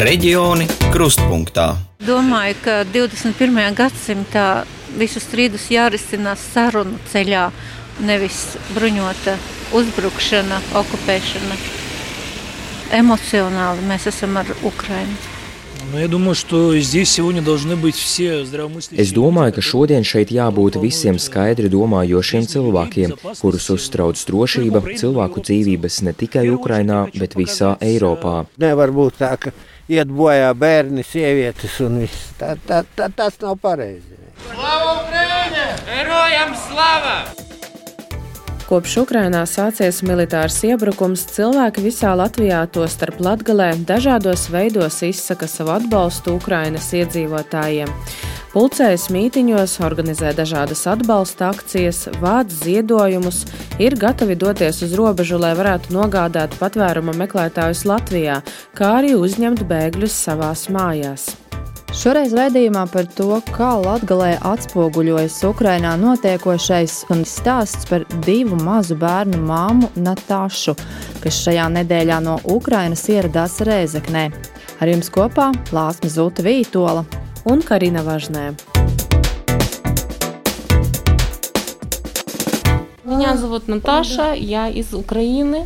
Reģioni krustpunktā. Domāju, ka 21. gadsimtā visus strīdus jārisinās sarunu ceļā, nevis bruņota uzbrukšana, okupēšana. Emocionāli mēs esam ar Ukrainu. Es domāju, ka šodien šeit jābūt visiem skaidri domājošiem cilvēkiem, kurus uztrauc drošība, cilvēku dzīvības ne tikai Ukrainā, bet visā Eiropā. Nevar būt tā, ka iet bojā bērni, sievietes un viss. Tā, tā, tā, tas nav pareizi. Slava Ukraiņa! Herojam slava! Kopš Ukrainā sācies militārs iebrukums, cilvēki visā Latvijā, to starp Latgalē, dažādos veidos izsaka savu atbalstu Ukrainas iedzīvotājiem. Pulcējas mītiņos, organizē dažādas atbalsta akcijas, vāc ziedojumus, ir gatavi doties uz robežu, lai varētu nogādāt patvēruma meklētājus Latvijā, kā arī uzņemt bēgļus savās mājās. Šoreiz raidījumā par to, kā Latvijā atspoguļojas Ukrajinā notiekošais un stāsts par divu mazu bērnu māmu Natāšu, kas šajā nedēļā no Ukrainas ieradās Rēzeknē. Ar jums kopā Lāsma Zuta Vītola un Karina Važnē. Меня зовут Наташа, я из Украины.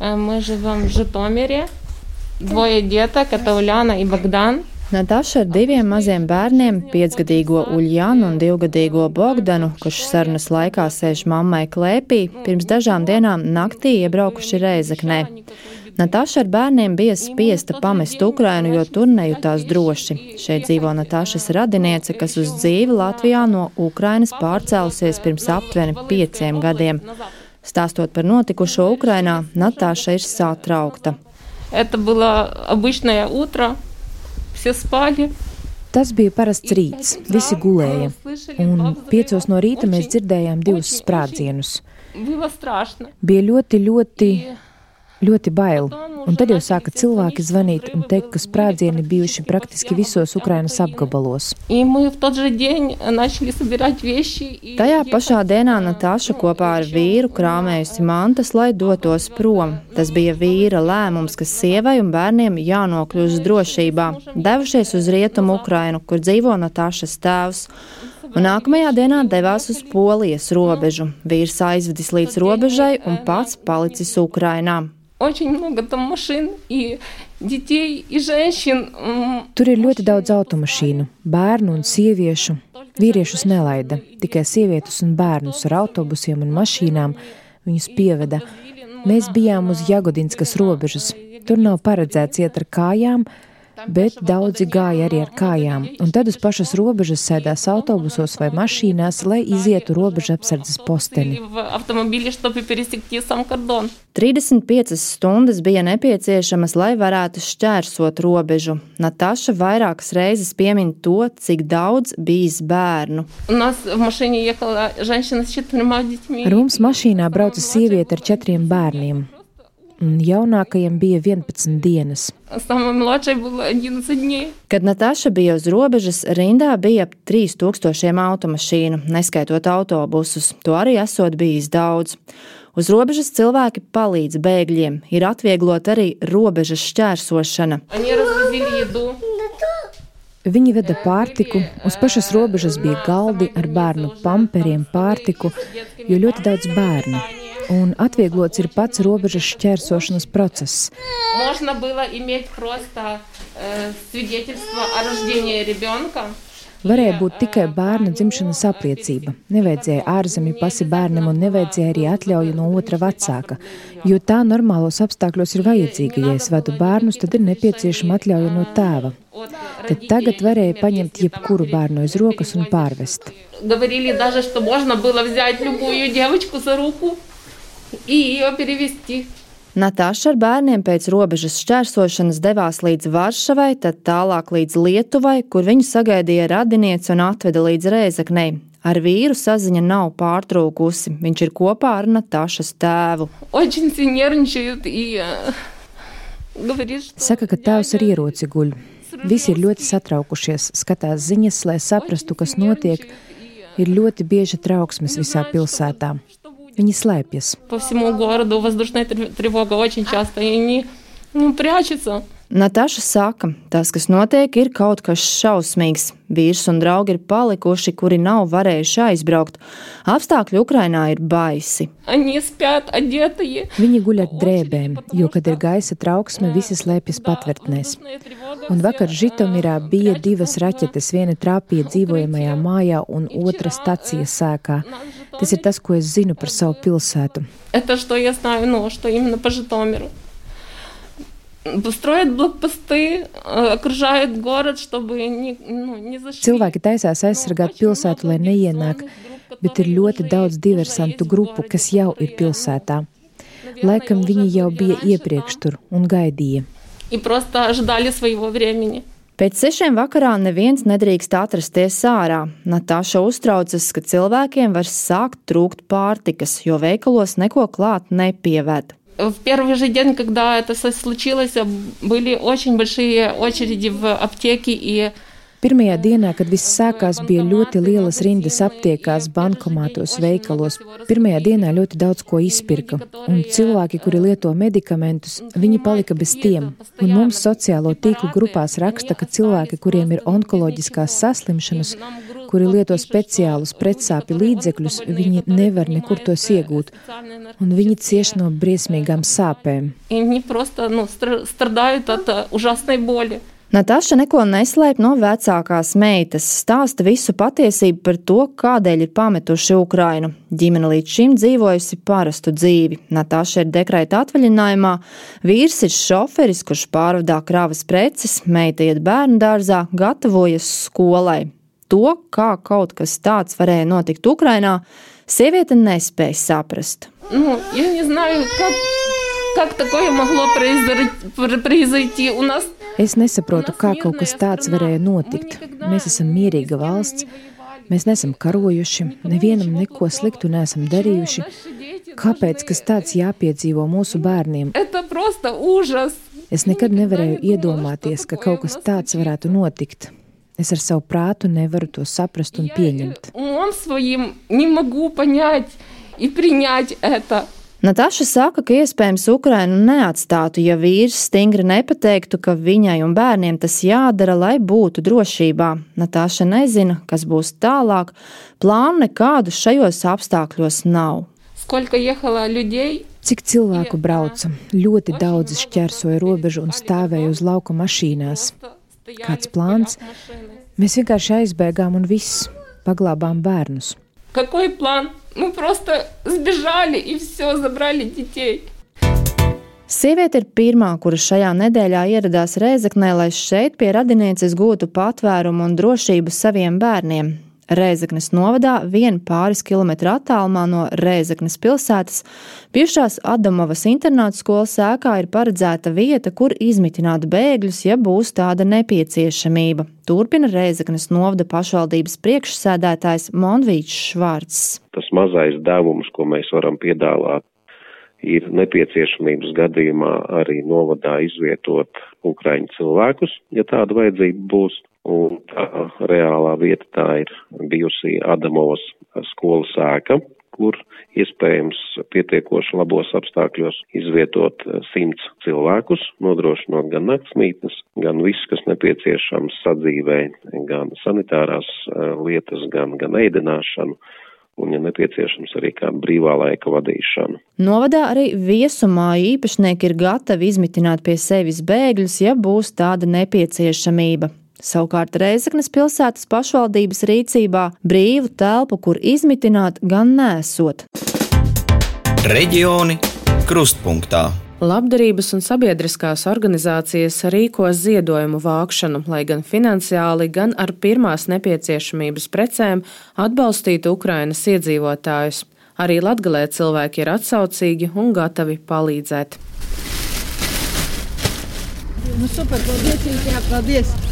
Мы живем в Житомире. Двое деток, это Уляна и Богдан. Nataša ar diviem maziem bērniem, piecgadīgo Uljānu un divgadīgo Bogdanu, kurš sarunas laikā sēž mammai klēpī, pirms dažām dienām naktī iebraukuši Reizeknē. Natāša ar bērniem bija spiesta pamest Ukrainu, jo tur nejūtās droši. Šeit dzīvo Natāšas radiniece, kas uz dzīvi Latvijā no Ukrainas pārcēlusies pirms aptuveni pieciem gadiem. Stāstot par notikušo Ukrainā, Natāša ir satraukta. Tas bija parasts rīts, visi gulēja. Un piecos no rīta mēs dzirdējām divus sprādzienus. Bija ļoti, ļoti ļoti bail. Un tad jau sāka cilvēki zvanīt un teikt, ka sprādzieni bijuši praktiski visos Ukrainas apgabalos. Tajā pašā dienā Natāša kopā ar vīru krāmējusi mantas, lai dotos prom. Tas bija vīra lēmums, ka sievai un bērniem jānokļūst drošībā. Devušies uz rietumu Ukrainu, kur dzīvo Natāšas tēvs un nākamajā dienā devās uz Polijas robežu. Vīrs aizvedis līdz robežai un pats palicis Ukrainā очень много там машин и детей и женщин. Tur ir ļoti daudz automašīnu, bērnu un sieviešu. Vīriešus nelaida, tikai sievietes un bērnus ar autobusiem un mašīnām viņus pieveda. Mēs bijām uz Jagodinskas robežas. Tur nav paredzēts iet ar kājām, bet daudzi gāja arī ar kājām, un tad uz pašas robežas sēdās autobusos vai mašīnās, lai izietu robežu apsardzes posteni. 35 stundas bija nepieciešamas, lai varētu šķērsot robežu. Nataša vairākas reizes piemin to, cik daudz bijis bērnu. Ar mums mašīnā brauca sieviete ar četriem bērniem. Jaunākajam bija 11 dienas. Kad Natāša bija uz robežas, rindā bija ap 3000 automašīnu, neskaitot autobusus. To arī esot bijis daudz. Uz robežas cilvēki palīdz bēgļiem, ir atvieglot arī robežas šķērsošana. Viņi veda pārtiku, uz pašas robežas bija galdi ar bērnu pamperiem, pārtiku, jo ļoti daudz bērnu un atvieglots ir pats robežas šķērsošanas process. Можно было иметь просто э, свидетельство о рождении ребенка. Varēja būt tikai bērna dzimšanas apliecība. Nevajadzēja ārzemju pasi bērnam un nevajadzēja arī atļauju no otra vecāka, jo tā normālos apstākļos ir vajadzīga. Ja es vedu bērnus, tad ir nepieciešama atļauja no tēva. Tad tagad varēja paņemt jebkuru bērnu aiz rokas un pārvest. Говорили даже, что можно было взять любую девочку за руку и ее перевести. Natāša ar bērniem pēc robežas šķērsošanas devās līdz Varšavai, tad tālāk līdz Lietuvai, kur viņu sagaidīja radinieci un atveda līdz Rēzaknei. Ar vīru saziņa nav pārtrūkusi. Viņš ir kopā ar Natāšas tēvu. Saka, ka tēvs ar ieroci guļ. Visi ir ļoti satraukušies, skatās ziņas, lai saprastu, kas notiek. Ir ļoti bieži trauksmes visā pilsētā. Slēpjas. По всему городу воздушная тревога очень часто, и они ну, прячутся. Nataša saka, tas, kas notiek, ir kaut kas šausmīgs. Vīrs un draugi ir palikuši, kuri nav varējuši aizbraukt. Apstākļi Ukrainā ir baisi. Viņi guļ ar drēbēm, jo, kad ir gaisa trauksme, visi slēpjas patvērtnēs. Un vakar Žitomirā bija divas raķetes, viena trāpīja dzīvojamajā mājā un otra stacijas sēkā. Tas ir tas, ko es zinu par savu pilsētu. Это что я знаю, ну, что именно по Житомиру. Строят блокпосты, окружают город, чтобы не, ну, не зашли. Cilvēki taisās aizsargāt pilsētu, lai neienāk, bet ir ļoti daudz diversantu grupu, kas jau ir pilsētā. Laikam viņi jau bija iepriekš tur un gaidīja. И просто ждали своего времени. Pēc sešiem vakarā neviens nedrīkst atrasties ārā. Natāša uztraucas, ka cilvēkiem var sākt trūkt pārtikas, jo veikalos neko klāt nepieved. В первый же день, когда это случилось, были очень большие очереди в аптеке и Pirmajā dienā, kad viss sākās, bija ļoti lielas rindas aptiekās, bankomātos, veikalos. Pirmajā dienā ļoti daudz ko izpirka, un cilvēki, kuri lieto medikamentus, viņi palika bez tiem. Un mums sociālo tīklu grupās raksta, ka cilvēki, kuriem ir onkoloģiskās saslimšanas, kuri lieto speciālus pretsāpju līdzekļus, viņi nevar nekur tos iegūt, un viņi cieš no briesmīgām sāpēm. Viņi vienkārši nu, strādājot ar uh, užasnai boli. Natāša neko neslēp no vecākās meitas, stāsta visu patiesību par to, kādēļ ir pametuši Ukrainu. Ģimene līdz šim dzīvojusi parastu dzīvi. Natāša ir dekrēta atvaļinājumā, vīrs ir šoferis, kurš pārvadā kravas preces, meita iet bērnu dārzā, gatavojas skolai. To, kā kaut kas tāds varēja notikt Ukrainā, sieviete nespēja saprast. Nu, ja не знаю, как, как такое могло произойти у нас Es nesaprotu, kā kaut kas tāds varēja notikt. Mēs esam mierīga valsts, mēs neesam karojuši, nevienam neko sliktu neesam darījuši. Kāpēc kas tāds jāpiedzīvo mūsu bērniem? Es nekad nevarēju iedomāties, ka kaut kas tāds varētu notikt. Es ar savu prātu nevaru to saprast un pieņemt. Natāša saka, ka iespējams Ukrainu neatstātu, ja vīrs stingri nepateiktu, ka viņai un bērniem tas jādara, lai būtu drošībā. Natāša nezina, kas būs tālāk, plānu nekādu šajos apstākļos nav. Cik cilvēku brauca? Ļoti daudzi šķērsoja robežu un stāvēja uz lauka mašīnās. Kāds plāns? Mēs vienkārši aizbēgām un viss paglābām bērnus. Какой план? Мы просто сбежали и все, забрали детей. Sieviete ir pirmā, kura šajā nedēļā ieradās Rēzaknē, lai šeit pie radinieces gūtu patvērumu un drošību saviem bērniem. Rēzaknes novadā, vien pāris kilometru attālumā no Rēzaknes pilsētas, bijušās Adamovas internāta skolas ēkā ir paredzēta vieta, kur izmitināt bēgļus, ja būs tāda nepieciešamība. Turpina Rēzaknes novada pašvaldības priekšsēdētājs Monvīčs Švārds. Tas mazais devums, ko mēs varam piedāvāt, ir nepieciešamības gadījumā arī novadā izvietot ukraiņu cilvēkus, ja tāda vajadzība būs. Un tā reālā vieta tā ir bijusi Adamovas skolas ēka, kur iespējams pietiekoši labos apstākļos izvietot simts cilvēkus, nodrošinot gan naktsmītnes, gan viss, kas nepieciešams sadzīvē, gan sanitārās lietas, gan, gan ēdināšanu un, ja nepieciešams, arī kā brīvā laika vadīšanu. Novadā arī viesumāju īpašnieki ir gatavi izmitināt pie sevis bēgļus, ja būs tāda nepieciešamība. Savukārt Reizeknas pilsētas pašvaldības rīcībā brīvu telpu, kur izmitināt, gan nesot. Reģioni krustpunktā. Labdarības un sabiedriskās organizācijas rīko ziedojumu vākšanu, lai gan finansiāli, gan ar pirmās nepieciešamības precēm atbalstītu Ukrainas iedzīvotājus. Arī Latgalē cilvēki ir atsaucīgi un gatavi palīdzēt. Nu, super, paldies, jā, paldies!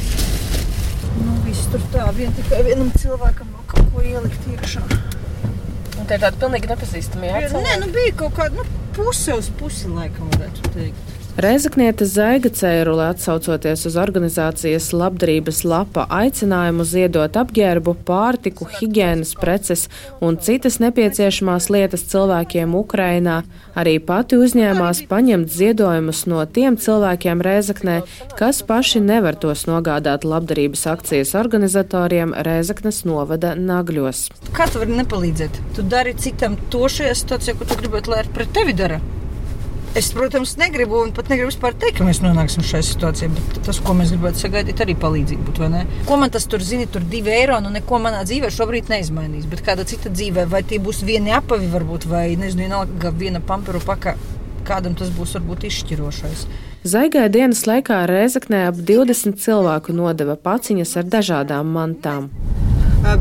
Nu, viss tur tā, vien tikai vienam cilvēkam vēl kaut ko ielikt iekšā. Un tie ir tādi pilnīgi nepazīstami jāatcerās? Nē, nu bija kaut kāda nu, puse uz pusi, laikam varētu teikt. Reizekniete Zaiga Cērule atsaucoties uz organizācijas labdarības lapa aicinājumu ziedot apģērbu, pārtiku, higiēnas preces un citas nepieciešamās lietas cilvēkiem Ukrainā, arī pati uzņēmās paņemt ziedojumus no tiem cilvēkiem Reizeknē, kas paši nevar tos nogādāt labdarības akcijas organizatoriem Reizeknes novada Nagļos. Kā tu vari nepalīdzēt? Tu dari citam to šajā situācijā, ko tu gribētu, lai ar pret tevi dara. Es, protams, negribu un pat negribu teikt, ka mēs nonāksim šajā situācijā, bet tas, ko mēs gribētu sagaidīt, arī palīdzīgi būtu. Ko man tas tur zina, tur divi eiro, nu neko manā dzīvē šobrīd neizmainīs. Bet kāda cita dzīvē, vai tie būs vieni apavi, varbūt, vai nezinu, vienalga viena pamperu paka, kādam tas būs varbūt izšķirošais. Zaigai dienas laikā Rēzaknē ap 20 cilvēku nodeva paciņas ar dažādām mantām.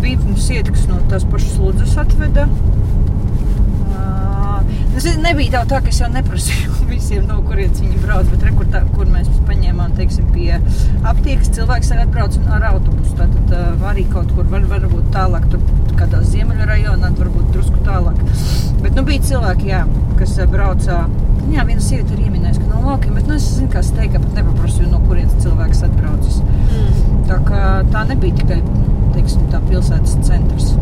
Bija mums sieti, kas no tās pašas slodzes atveda. Tas nebija tā, tā, ka es jau neprasīju visiem, no kurienes viņi brauc. Bet re, kur, tā, kur mēs paņēmām, teiksim, pie aptiekas, cilvēks arī atbrauc ar autobusu. Tad uh, arī kaut kur var, varbūt tālāk, tur kādā ziemeļu rajonā, varbūt drusku tālāk. Bet nu, bija cilvēki, jā, kas brauca. Jā, viena sieviete ir ieminējusi, ka no laukiem, bet nu, es zinu, kā es teiktu, pat nepaprasīju, no kurienes cilvēks atbraucis. Mm. Tā, kā, tā nebija tikai teiksim, tā pilsētas centrs.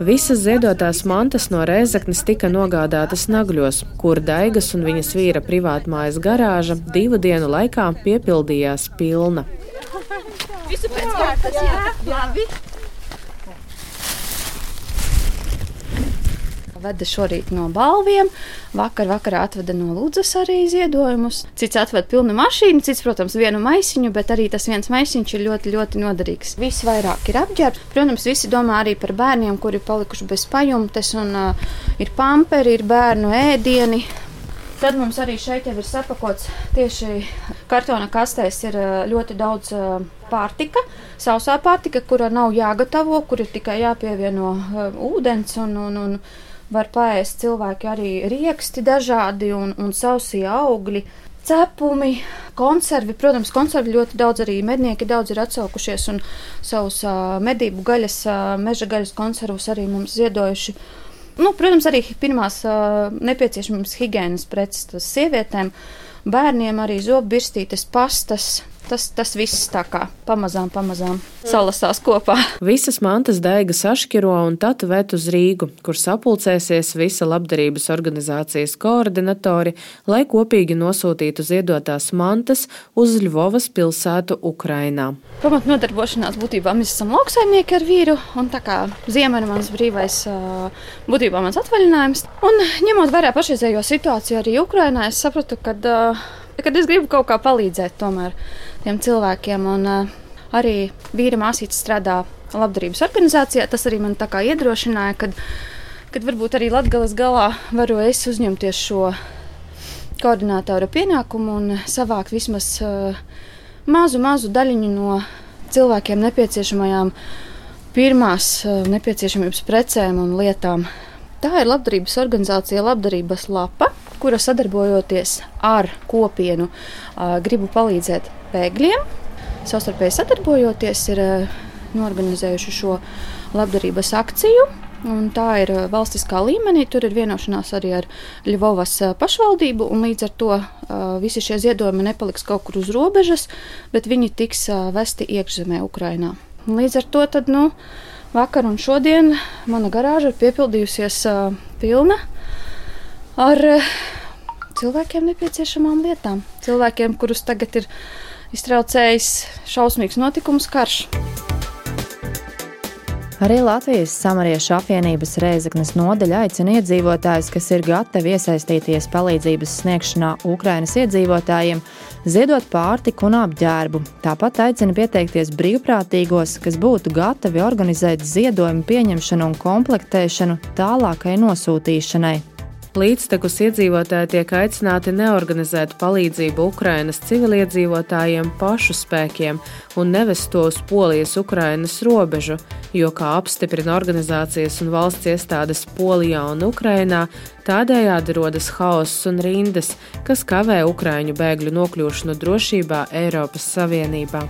Visas ziedotās mantas no Rēzaknes tika nogādātas Nagļos, kur Daigas un viņas vīra privātmājas garāža divu dienu laikā piepildījās pilna. Visu pēc kārtas, jā, labi. Veda šorīt no balviem, vakar vakarā atveda no Lūdzes arī ziedojumus. Cits atveda pilnu mašīnu, cits, protams, vienu maisiņu, bet arī tas viens maisiņš ir ļoti, ļoti noderīgs. Viss vairāk ir apģērbts. Protams, visi domā arī par bērniem, kuri palikuši bez pajumtes, un uh, ir pamperi, ir bērnu ēdieni. Tad mums arī šeit ir sapakots tieši kartona kastēs, ir ļoti daudz pārtika, sausā pārtika, kura nav jāgatavo, kur ir tikai jāpievieno ūdens un, un, un var paēst cilvēki arī rieksti dažādi un, un sausie augļi. Cepumi, konservi, protams, konservi ļoti daudz arī mednieki daudz ir atsaukušies un savus uh, medību gaļas, uh, meža gaļas konservus arī mums ziedojuši. Nu, protams, arī pirmās uh, nepieciešamības higiēnas preces sievietēm, bērniem arī zobbirstītes, pastas, tas, tas viss tā kā pamazām, pamazām salasās kopā. Visas mantas daiga sašķiro un tad ved uz Rīgu, kur sapulcēsies visa labdarības organizācijas koordinatori, lai kopīgi nosūtītu ziedotās mantas uz Ļuvovas pilsētu Ukrainā. Pamat nodarbošanās būtībā mēs esam lauksaimnieki ar vīru, un tā kā ziema ir mans brīvais, būtībā mans atvaļinājums. Un ņemot vērā pašreizējo situāciju arī Ukrainā, es sapratu, ka kad es gribu kaut kā palīdzēt tomēr tiem cilvēkiem. Un, uh, arī vīra māsīca strādā labdarības organizācijā. Tas arī man tā kā iedrošināja, kad, kad varbūt arī Latvijas galā varu es uzņemties šo koordinātora pienākumu un savākt vismaz uh, mazu, mazu daļiņu no cilvēkiem nepieciešamajām pirmās uh, nepieciešamības precēm un lietām. Tā ir labdarības organizācija Labdarības lapa kura sadarbojoties ar kopienu gribu palīdzēt bēgļiem. Savstarpēji sadarbojoties, ir norganizējuši šo labdarības akciju. Un tā ir valstiskā līmenī. Tur ir vienošanās arī ar Ļuvovas pašvaldību. Līdz ar to visi šie ziedojumi nepaliks kaut kur uz robežas, bet viņi tiks vesti iekšzemē, Ukrajinā. Līdz ar to tad, nu, vakar un šodien mana garāža ir piepildījusies pilna ar eh, cilvēkiem nepieciešamām lietām. Cilvēkiem, kurus tagad ir iztraucējis šausmīgs notikums, karš. Arī Latvijas samariešu apvienības Reizeknas nodeļa aicina iedzīvotājus, kas ir gatavi iesaistīties palīdzības sniegšanā Ukrainas iedzīvotājiem, ziedot pārtiku un apģērbu. Tāpat aicina pieteikties brīvprātīgos, kas būtu gatavi organizēt ziedojumu pieņemšanu un komplektēšanu tālākai nosūtīšanai. Līdztekus iedzīvotāji tiek aicināti neorganizēt palīdzību Ukrainas civiliedzīvotājiem pašu spēkiem un nevest to uz Polijas-Ukrainas robežu, jo, kā apstiprina organizācijas un valsts iestādes Polijā un Ukrainā, tādējādi rodas haoss un rindas, kas kavē Ukraiņu bēgļu nokļūšanu drošībā Eiropas Savienībā.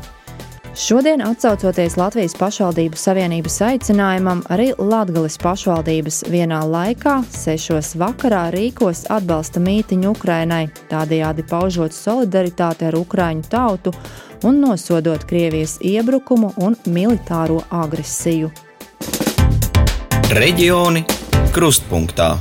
Šodien, atcaucoties Latvijas pašvaldību savienības aicinājumam, arī Latvijas pašvaldības vienā laikā, sešos vakarā, rīkos atbalsta mītiņu Ukrainai, tādējādi paužot solidaritāti ar Ukraiņu tautu un nosodot Krievijas iebrukumu un militāro agresiju. Reģioni krustpunktā.